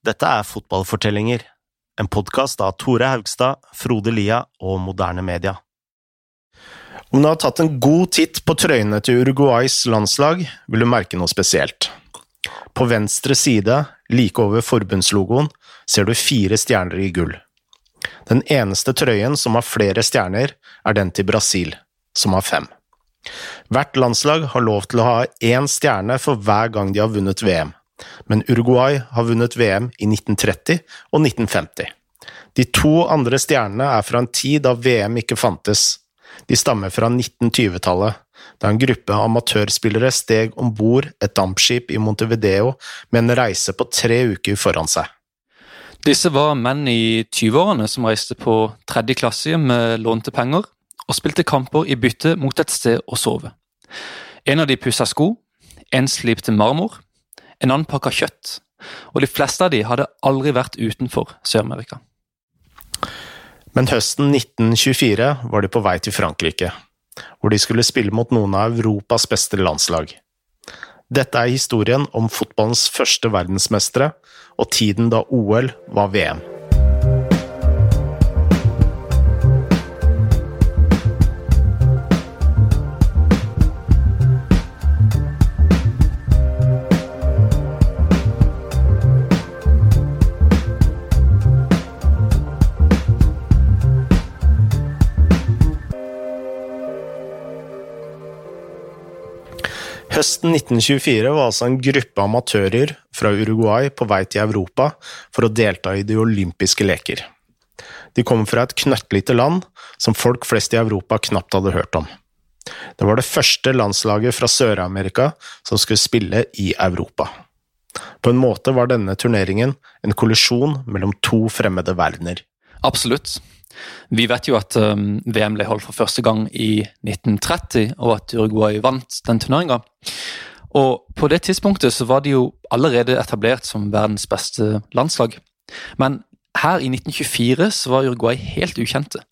Dette er Fotballfortellinger, en podkast av Tore Haugstad, Frode Lia og Moderne Media. Om du har tatt en god titt på trøyene til Uruguays landslag, vil du merke noe spesielt. På venstre side, like over forbundslogoen, ser du fire stjerner i gull. Den eneste trøyen som har flere stjerner, er den til Brasil, som har fem. Hvert landslag har lov til å ha én stjerne for hver gang de har vunnet VM men Uruguay har vunnet VM i 1930 og 1950. De to andre stjernene er fra en tid da VM ikke fantes. De stammer fra 1920-tallet, da en gruppe amatørspillere steg om bord et dampskip i Montevideo med en reise på tre uker foran seg. Disse var menn i 20-årene som reiste på tredje klasse med lånte penger, og spilte kamper i bytte mot et sted å sove. En av de pussa sko, en slipte marmor, en annen pakka kjøtt, og de fleste av de hadde aldri vært utenfor Sør-Amerika. Men høsten 1924 var de på vei til Frankrike, hvor de skulle spille mot noen av Europas beste landslag. Dette er historien om fotballens første verdensmestere og tiden da OL var VM. Høsten 1924 var altså en gruppe amatører fra Uruguay på vei til Europa for å delta i de olympiske leker. De kom fra et knøttlite land som folk flest i Europa knapt hadde hørt om. Det var det første landslaget fra Sør-Amerika som skulle spille i Europa. På en måte var denne turneringen en kollisjon mellom to fremmede verdener. Absolutt. Vi vet jo at um, VM ble holdt for første gang i 1930, og at Uruguay vant den turneringa. Og på det tidspunktet så var de jo allerede etablert som verdens beste landslag. Men her i 1924 så var Uruguay helt ukjente.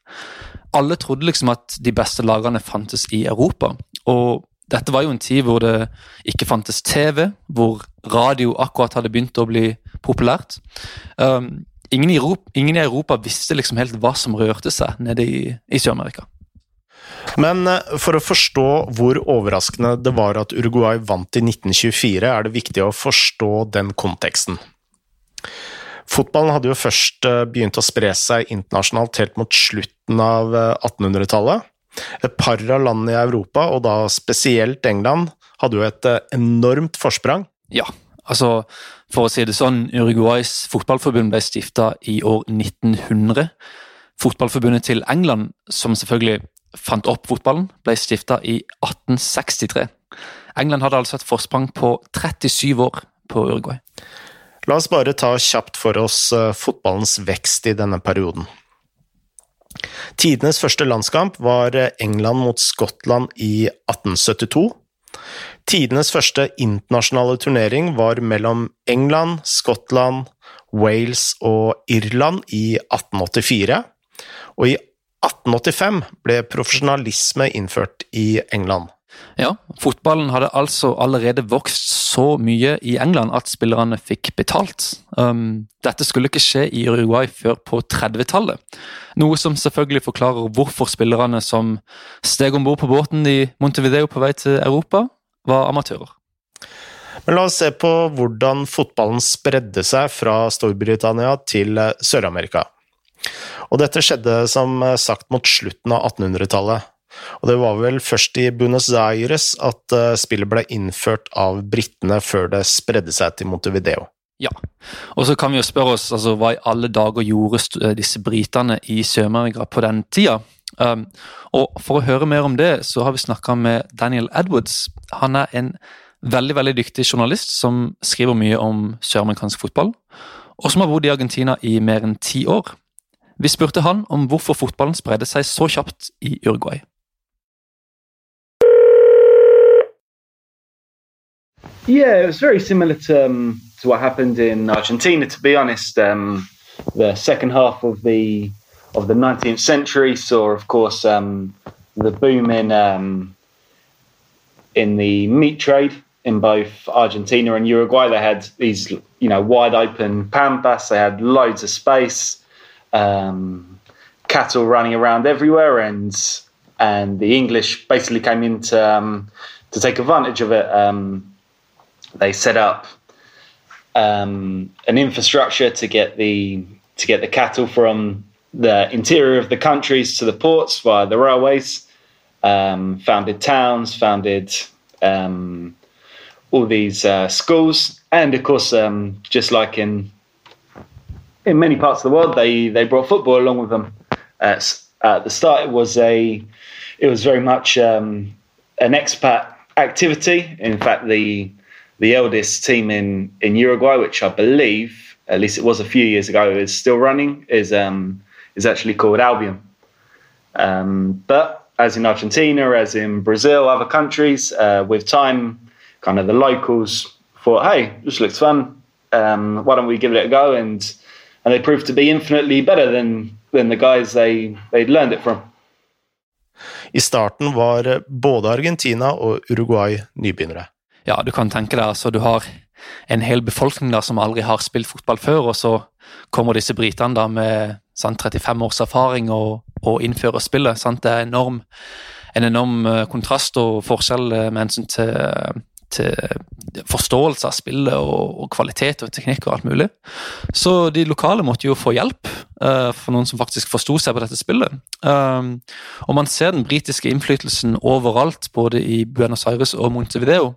Alle trodde liksom at de beste lagene fantes i Europa. Og dette var jo en tid hvor det ikke fantes TV, hvor radio akkurat hadde begynt å bli populært. Um, ingen, i Europa, ingen i Europa visste liksom helt hva som rørte seg nede i, i Sør-Amerika. Men eh, for å forstå hvor overraskende det var at Uruguay vant i 1924, er det viktig å forstå den konteksten. Fotballen hadde jo først eh, begynt å spre seg internasjonalt helt mot slutten av 1800-tallet. Eh, et par av landene i Europa, og da spesielt England, hadde jo et enormt forsprang. Ja, altså for å si det sånn, Uruguays fotballforbund ble stifta i år 1900. Fotballforbundet til England, som selvfølgelig fant opp fotballen, ble stifta i 1863. England hadde altså et forsprang på 37 år på Uruguay. La oss bare ta kjapt for oss eh, fotballens vekst i denne perioden. Tidenes første landskamp var eh, England mot Skottland i 1872. Tidenes første internasjonale turnering var mellom England, Skottland, Wales og Irland i 1884, og i 1885 ble profesjonalisme innført i England. Ja, fotballen hadde altså allerede vokst så mye i England at spillerne fikk betalt. Um, dette skulle ikke skje i Uruguay før på 30-tallet. Noe som selvfølgelig forklarer hvorfor spillerne som steg om bord på båten i Montevideo på vei til Europa, var amatører. Men la oss se på hvordan fotballen spredde seg fra Storbritannia til Sør-Amerika. Og dette skjedde som sagt mot slutten av 1800-tallet. Og det var vel først i Buenos Aires at eh, spillet ble innført av britene, før det spredde seg til Montevideo. Ja, og så kan vi jo spørre oss altså, hva i alle dager gjorde disse britene i Sør-Amerika på den tida? Um, og For å høre mer om det, så har vi snakka med Daniel Edwards. Han er en veldig veldig dyktig journalist som skriver mye om søramerikansk fotball, og som har bodd i Argentina i mer enn ti år. Vi spurte han om hvorfor fotballen spredde seg så kjapt i Uruguay. Yeah, it was very similar to, um, to what happened in Argentina, to be honest. Um, the second half of the of the 19th century saw, of course, um, the boom in um, in the meat trade in both Argentina and Uruguay. They had these you know wide open pampas. They had loads of space, um, cattle running around everywhere, and and the English basically came in to, um, to take advantage of it. Um, they set up um, an infrastructure to get the to get the cattle from the interior of the countries to the ports via the railways. Um, founded towns, founded um, all these uh, schools, and of course, um, just like in in many parts of the world, they they brought football along with them. At, at the start, it was a it was very much um, an expat activity. In fact, the the eldest team in in Uruguay, which I believe, at least it was a few years ago, is still running, is um, is actually called Albion. Um, but as in Argentina, as in Brazil, other countries, uh, with time, kind of the locals thought, hey, this looks fun. Um, why don't we give it a go? And and they proved to be infinitely better than than the guys they they'd learned it from. I starten var både Argentina og Uruguay nybegynnere. Ja, du kan tenke deg altså du har en hel befolkning da som aldri har spilt fotball før, og så kommer disse britene da med sant, 35 års erfaring og, og innfører spillet. Sant? Det er enorm, en enorm eh, kontrast og forskjell eh, med hensyn til, til forståelse av spillet og, og, kvalitet og teknikk og alt mulig. Så de lokale måtte jo få hjelp uh, for noen som faktisk forsto seg på dette spillet. Um, og man ser den britiske innflytelsen overalt, både i Buenos Aires og Montevideo.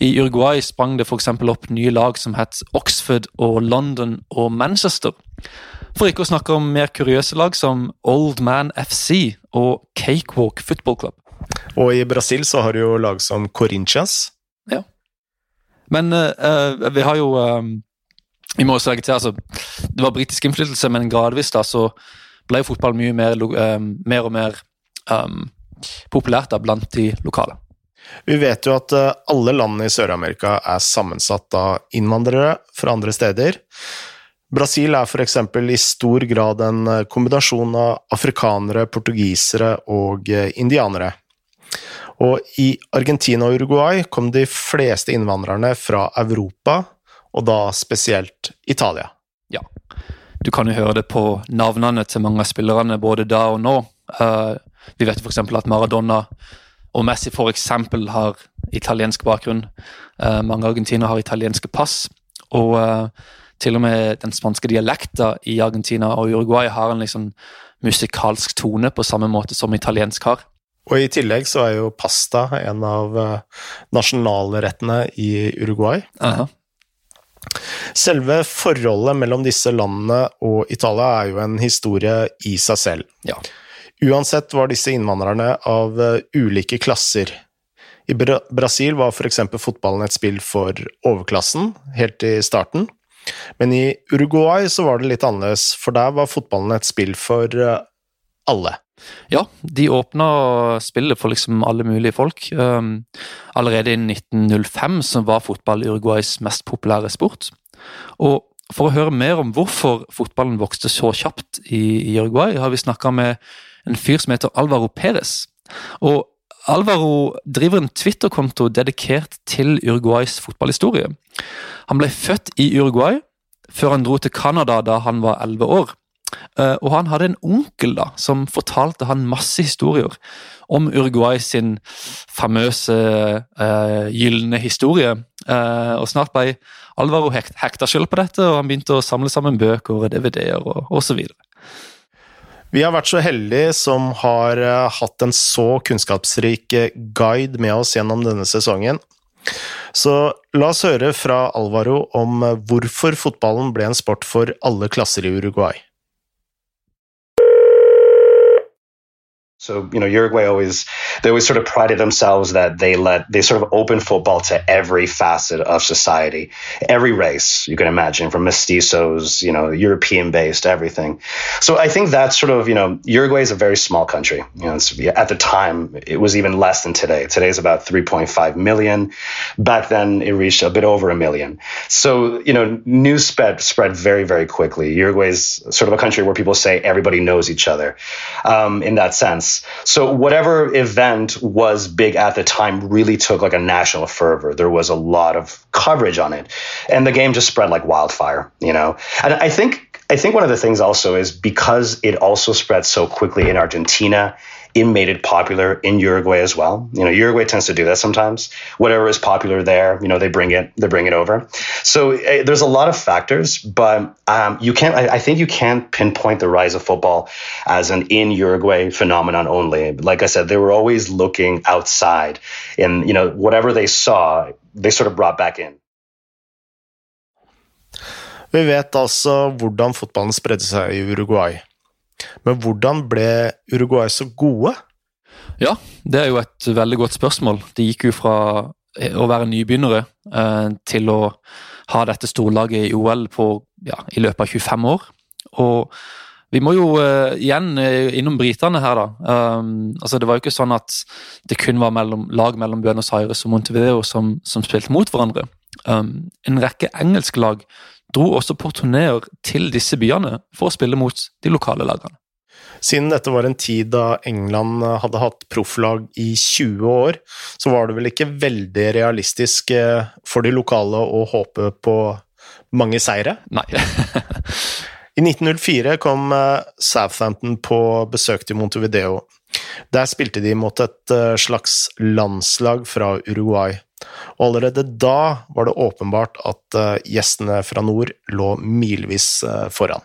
I Uruguay sprang det f.eks. opp nye lag som het Oxford og London og Manchester. For ikke å snakke om mer kuriøse lag som Old Man FC og Cakewalk Football Club. Og i Brasil så har du jo lag som Corinthians. Ja. Men uh, vi har jo um, Vi må også legge til altså, Det var britisk innflytelse, men gradvis da så ble fotball mye mer, um, mer og mer um, populært da blant de lokale. Vi vet jo at alle landene i Sør-Amerika er sammensatt av innvandrere fra andre steder. Brasil er f.eks. i stor grad en eh, kombinasjon av afrikanere, portugisere og eh, indianere. Og i Argentina og Uruguay kom de fleste innvandrerne fra Europa, og da spesielt Italia. Ja, du kan jo høre det på navnene til mange av spillerne både da og nå. Vi vet f.eks. at Maradona og Messi f.eks. har italiensk bakgrunn. Uh, mange argentinere har italienske pass. og uh, til og med den spanske dialekta i Argentina og Uruguay har en liksom musikalsk tone på samme måte som italiensk har. Og i tillegg så er jo pasta en av uh, nasjonalrettene i Uruguay. Uh -huh. Selve forholdet mellom disse landene og Italia er jo en historie i seg selv. Ja. Uansett var disse innvandrerne av uh, ulike klasser. I Bra Brasil var f.eks. fotballen et spill for overklassen helt i starten. Men i Uruguay så var det litt annerledes, for der var fotballen et spill for eh, alle. Ja, de åpna spillet for liksom alle mulige folk. Um, allerede i 1905 så var fotball Uruguays mest populære sport. Og for å høre mer om hvorfor fotballen vokste så kjapt i, i Uruguay, har vi snakka med en fyr som heter Alvaro Perez. Og Alvaro driver en Twitter-konto dedikert til Uruguays fotballhistorie. Han ble født i Uruguay før han dro til Canada da han var elleve år. Eh, og han hadde en onkel da, som fortalte han masse historier om Uruguay sin famøse uh, gylne historie. Uh, og snart ble Alvaro hekta selv på dette, og han begynte å samle sammen bøker og DVD-er og osv. Vi har vært så heldige som har hatt en så kunnskapsrik guide med oss gjennom denne sesongen. Så la oss høre fra Alvaro om hvorfor fotballen ble en sport for alle klasser i Uruguay. So, you know, Uruguay always, they always sort of prided themselves that they let, they sort of open football to every facet of society, every race you can imagine, from mestizos, you know, European based, everything. So I think that's sort of, you know, Uruguay is a very small country. You know, at the time, it was even less than today. Today's about 3.5 million. Back then, it reached a bit over a million. So, you know, news spread, spread very, very quickly. Uruguay is sort of a country where people say everybody knows each other um, in that sense. So whatever event was big at the time really took like a national fervor. There was a lot of coverage on it, and the game just spread like wildfire. You know, and I think I think one of the things also is because it also spread so quickly in Argentina, it made it popular in Uruguay as well. You know, Uruguay tends to do that sometimes. Whatever is popular there, you know, they bring it, they bring it over. So uh, there's a lot of factors, but um, you can't. I, I, think you can't pinpoint the rise of football as an in Uruguay phenomenon only. Like I said, they were always looking outside, and you know, whatever they saw, they sort of brought back in. Vi vet altså hvordan fotballen spredde seg i Uruguay. Men hvordan ble Uruguay så gode? Ja, det er jo et veldig godt spørsmål. De gikk jo fra å være nybegynnere eh, til å ha dette storlaget i OL på, ja, i løpet av 25 år. Og vi må jo uh, igjen uh, innom britene her, da. Um, altså Det var jo ikke sånn at det kun var mellom, lag mellom Buenos Aires og Montevideo som, som spilte mot hverandre. Um, en rekke engelske lag dro også på turneer til disse byene for å spille mot de lokale lagene. Siden dette var en tid da England hadde hatt profflag i 20 år, så var det vel ikke veldig realistisk eh, for de lokale å håpe på mange seire? Nei. I 1904 kom eh, Southampton på besøk til Montevideo. Der spilte de mot et eh, slags landslag fra Uruguay. Og allerede da var det åpenbart at uh, gjestene fra nord lå milevis uh, foran.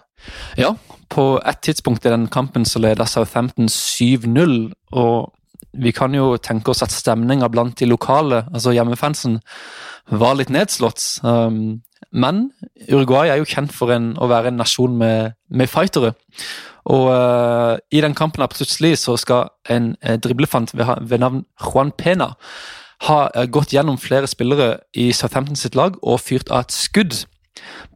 Ja, på et tidspunkt i den kampen så leda Southampton 7-0, og vi kan jo tenke oss at stemninga blant de lokale, altså hjemmefansen, var litt nedslått. Um, men Uruguay er jo kjent for en, å være en nasjon med, med fightere. Og uh, i den kampen plutselig så skal en driblefant ved, ved navn Juan Pena har eh, gått gjennom flere spillere i Southampton sitt lag og fyrt av et skudd.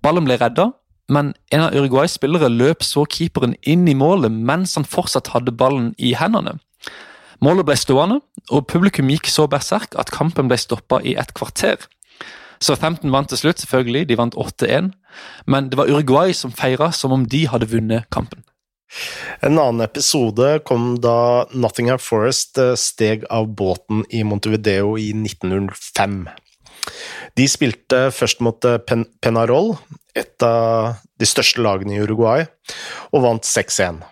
Ballen ble redda, men en av Uruguays spillere løp så keeperen inn i målet mens han fortsatt hadde ballen i hendene. Målet ble stående, og publikum gikk så berserk at kampen ble stoppa i et kvarter. Southampton vant til slutt, selvfølgelig, de vant 8-1, men det var Uruguay som feira som om de hadde vunnet kampen. En annen episode kom da Nottingham Forest eh, steg av båten i Montevideo i 1905. De spilte først mot eh, Pen Penarol, et av de største lagene i Uruguay, og vant 6-1.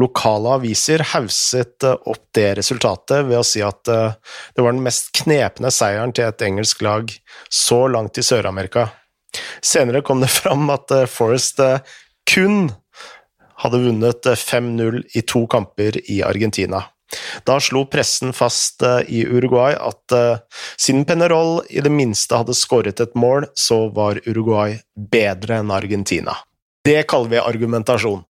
Lokale aviser hauset eh, opp det resultatet ved å si at det var den mest knepne seieren til et engelsk lag så langt i Sør-Amerika. Senere kom det fram at Forest kun hadde vunnet 5-0 i to kamper i Argentina. Da slo pressen fast eh, i Uruguay at uh, siden Penerol i det minste hadde skåret et mål, så var Uruguay bedre enn Argentina. Det kaller vi argumentasjon.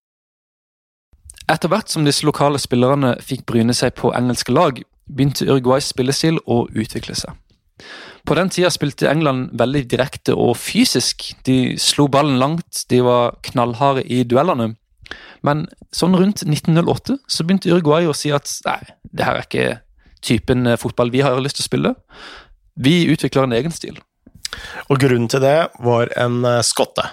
Etter hvert som disse lokale spillerne fikk bryne seg på engelske lag, begynte Uruguays spillestil å utvikle seg. På den tida spilte England veldig direkte og fysisk. De slo ballen langt, de var knallharde i duellene. Men sånn rundt 1908 så begynte Uruguay å si at nei, det her er ikke typen eh, fotball vi har lyst til å spille. Vi utvikler en egen stil. Og grunnen til det var en uh, skotte?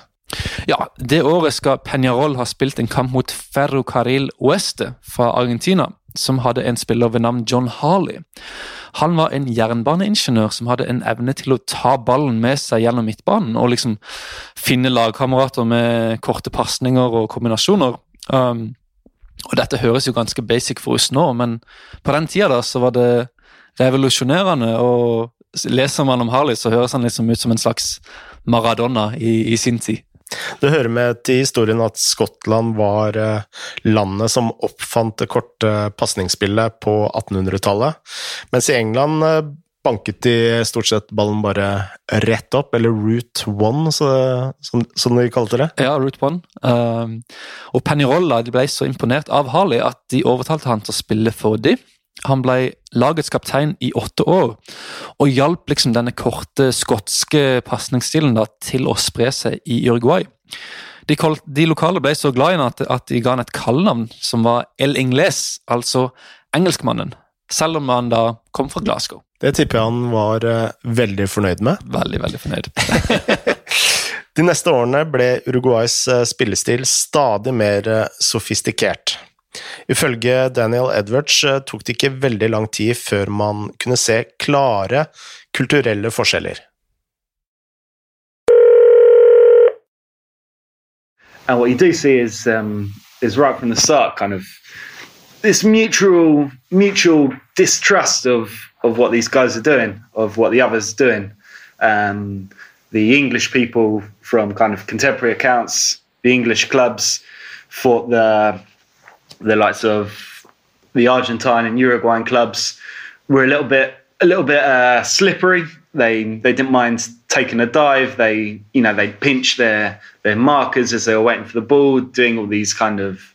Ja, det året skal Peñarol ha spilt en kamp mot Ferrocarril Oeste fra Argentina, som hadde en spiller ved navn John Harley. Han var en jernbaneingeniør som hadde en evne til å ta ballen med seg gjennom midtbanen og liksom finne lagkamerater med korte pasninger og kombinasjoner. Um, og dette høres jo ganske basic for oss nå, men på den tida da så var det revolusjonerende. og Leser man om Harley, så høres han liksom ut som en slags Maradona i, i sin tid. Det hører med til historien at Skottland var eh, landet som oppfant det korte pasningsspillet på 1800-tallet, mens i England eh, banket de stort sett ballen bare rett opp, eller route one, som, som, de kalte det. Ja, route one. Um, og Pennyrolla ble så imponert av Harley at de overtalte han til å spille for dem. Han ble lagets kaptein i åtte år, og hjalp liksom denne korte skotske pasningsstilen til å spre seg i Uruguay. De, de, lokale ble så glad i ham at, at, de ga han et kallenavn som var El Ingles, altså engelskmannen. Selv om han da kom fra Glasgow. Det tipper jeg han var uh, veldig fornøyd med. Veldig, veldig fornøyd. De neste årene ble Uruguays uh, spillestil stadig mer uh, sofistikert. Ifølge Daniel Edwards eh, tok det ikke veldig lang tid før man kunne se klare kulturelle forskjeller. And what you do see is um, is right from the start, kind of this mutual mutual distrust of of what these guys are doing, of what the others are doing. Um, the English people from kind of contemporary accounts, the English clubs thought the the likes of the Argentine and Uruguayan clubs were a little bit a little bit uh, slippery. They they didn't mind taking a dive. They you know they pinch their their markers as they were waiting for the ball, doing all these kind of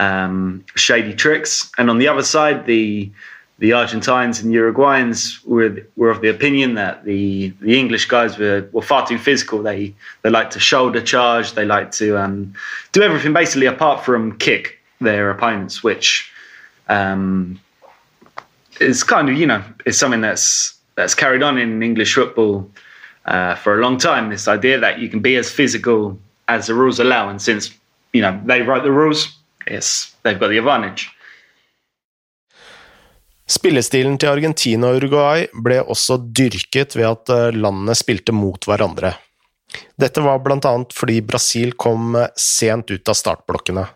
um, shady tricks. And on the other side, the the Argentines and Uruguayans were were of the opinion that the the English guys were, were far too physical. They they like to shoulder charge. They like to um, do everything basically apart from kick their opponents, which um, is kind of you know is something that's that's carried on in English football uh, for a long time. This idea that you can be as physical as the rules allow, and since you know they write the rules, yes, they've got the advantage. Spillestilen til Argentina og Uruguay ble også dyrket ved at eh, landene spilte mot hverandre. Dette var blant annet fordi Brasil kom sent ut av startblokkene.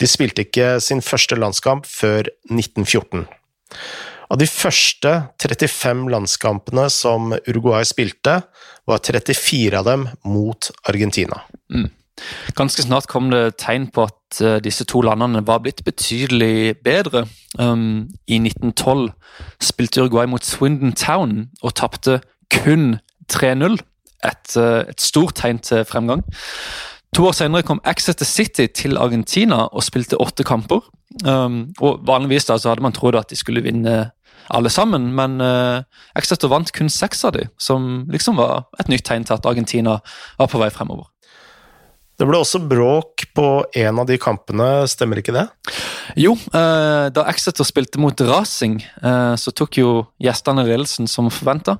De spilte ikke sin første landskamp før 1914. Av de første 35 landskampene som Uruguay spilte, var 34 av dem mot Argentina. Mm. Ganske snart kom det tegn på at uh, disse to landene var blitt betydelig bedre. Um, I 1912 spilte Uruguay mot Swindon Town og tapte kun 3-0. Et, uh, et, stort tegn til fremgang. To år senere kom Exeter City til Argentina og spilte åtte kamper. Um, og Vanligvis da, så hadde man trodd at de skulle vinne alle sammen, men uh, Exeter vant kun seks av dem, som liksom var et nytt tegn til at Argentina var på vei fremover. Det ble også bråk på en av de kampene, stemmer ikke det? Jo, eh, da Exeter spilte mot Racing, eh, så tok jo gjestene ledelsen som forventa.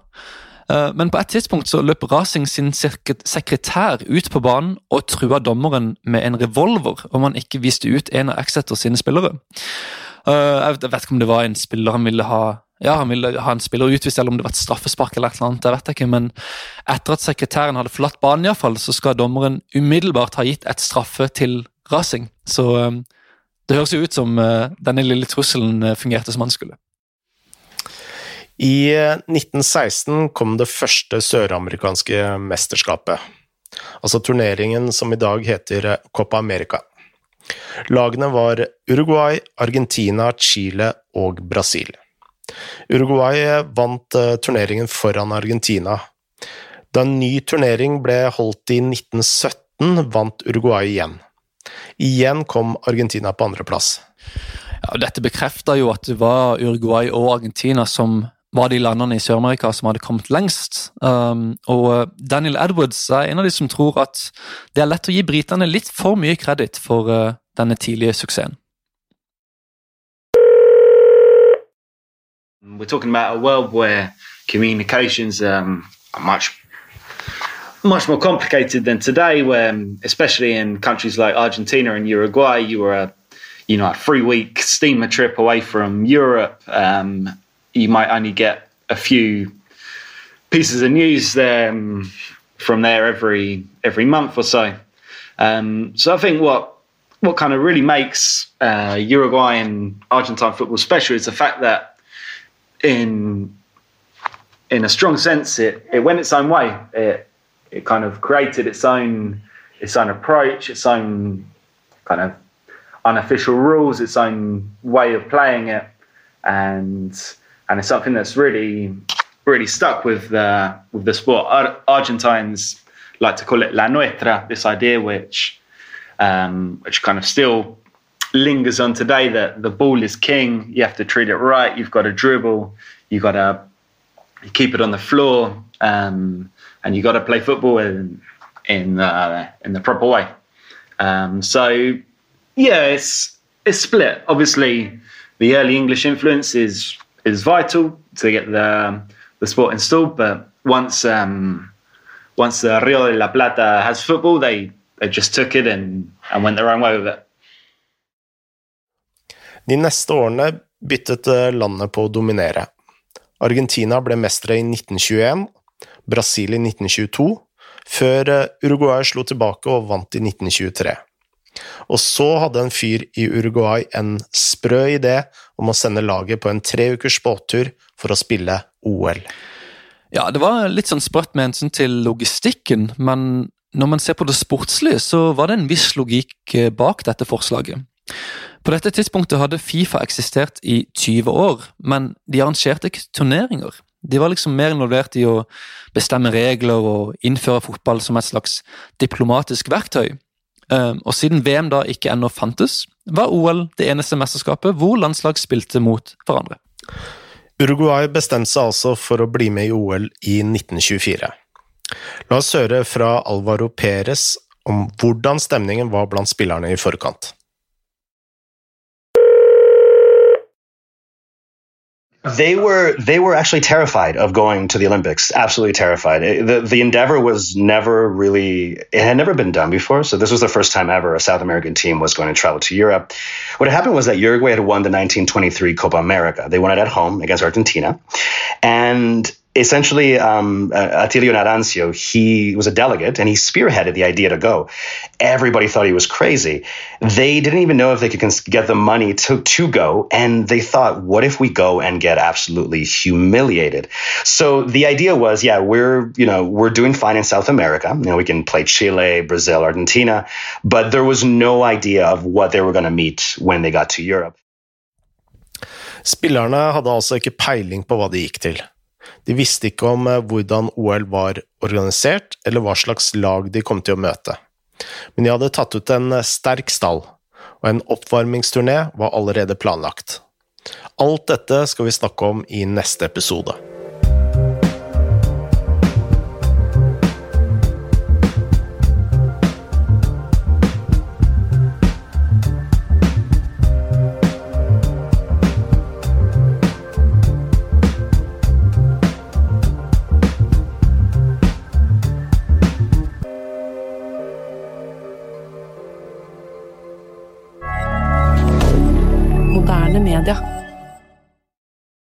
Eh, men på et tidspunkt så løp Racing sin sekretær ut på banen og trua dommeren med en revolver om han ikke viste ut en av Exeter sine spillere. Jeg vet ikke om det var en spiller han ville ha ja, han ville ha en spiller utvist, eller om det var et straffespark eller et eller annet. det vet jeg ikke, Men etter at sekretæren hadde forlatt banen, i fall, så skal dommeren umiddelbart ha gitt et straffe til Racing. Så um, det høres jo ut som uh, denne lille trusselen uh, fungerte som han skulle. I 1916 kom det første søramerikanske mesterskapet, altså turneringen som i dag heter Copa America. Lagene var Uruguay, Argentina, Chile og Brasil. Uruguay vant eh, turneringen foran Argentina. Da en ny turnering ble holdt i 1917, vant Uruguay igjen. Igjen kom Argentina på andreplass. Ja, dette bekrefter jo at det var Uruguay og Argentina som var de landene i Sør-Amerika som hadde kommet lengst. Um, og eh, Daniel Edwards er en av de som tror at det er lett å gi britene litt for mye kreditt for uh, denne tidlige suksessen. We're talking about a world where communications um, are much much more complicated than today. Where, um, especially in countries like Argentina and Uruguay, you were a you know a three week steamer trip away from Europe. Um, you might only get a few pieces of news um, from there every every month or so. Um, so I think what what kind of really makes uh, Uruguay and Argentine football special is the fact that in in a strong sense, it, it went its own way. It it kind of created its own its own approach, its own kind of unofficial rules, its own way of playing it, and and it's something that's really really stuck with the with the sport. Ar- Argentines like to call it la nuestra, this idea which um, which kind of still lingers on today that the ball is king. You have to treat it right. You've got to dribble. You've got to keep it on the floor, um, and you've got to play football in in, uh, in the proper way. Um, so yeah, it's it's split. Obviously, the early English influence is is vital to get the the sport installed, but once um, once the Rio de la Plata has football, they they just took it and, and went their own way with it. De neste årene byttet eh, landet på å dominere. Argentina ble mestere i 1921, Brasil i 1922, før eh, Uruguay slo tilbake og vant i 1923. Og så hadde en fyr i Uruguay en sprø idé om å sende laget på en tre ukers båttur for å spille OL. Ja, det var litt sånn sprøtt med hensyn til logistikken, men når man ser på det sportslige, så var det en viss logikk eh, bak dette forslaget. På dette tidspunktet hadde Fifa eksistert i 20 år, men de arrangerte ikke turneringer. De var liksom mer involvert i å bestemme regler og innføre fotball som et slags diplomatisk verktøy. Eh, og siden VM da ikke ennå fantes, var OL det eneste mesterskapet hvor landslag spilte mot hverandre. Uruguay bestemte seg altså for å bli med i OL i 1924. La oss høre fra Alvaro Perez om hvordan stemningen var blant spillerne i forkant. They were they were actually terrified of going to the Olympics. Absolutely terrified. It, the the endeavor was never really it had never been done before. So this was the first time ever a South American team was going to travel to Europe. What happened was that Uruguay had won the 1923 Copa America. They won it at home against Argentina, and essentially um, uh, Attilio Narancio, he was a delegate and he spearheaded the idea to go. Everybody thought he was crazy. They didn't even know if they could get the money to, to go. And they thought, what if we go and get absolutely humiliated? So the idea was, yeah, we're, you know, we're doing fine in South America. You know, we can play Chile, Brazil, Argentina, but there was no idea of what they were going to meet when they got to Europe. Spillerne hadde altså ikke peiling på hva det gikk til. De visste ikke om eh, hvordan OL var organisert, eller hva slags lag de kom til å møte. Men de hadde tatt ut en eh, sterk stall, og en oppvarmingsturné var allerede planlagt. Alt dette skal vi snakke om i neste episode.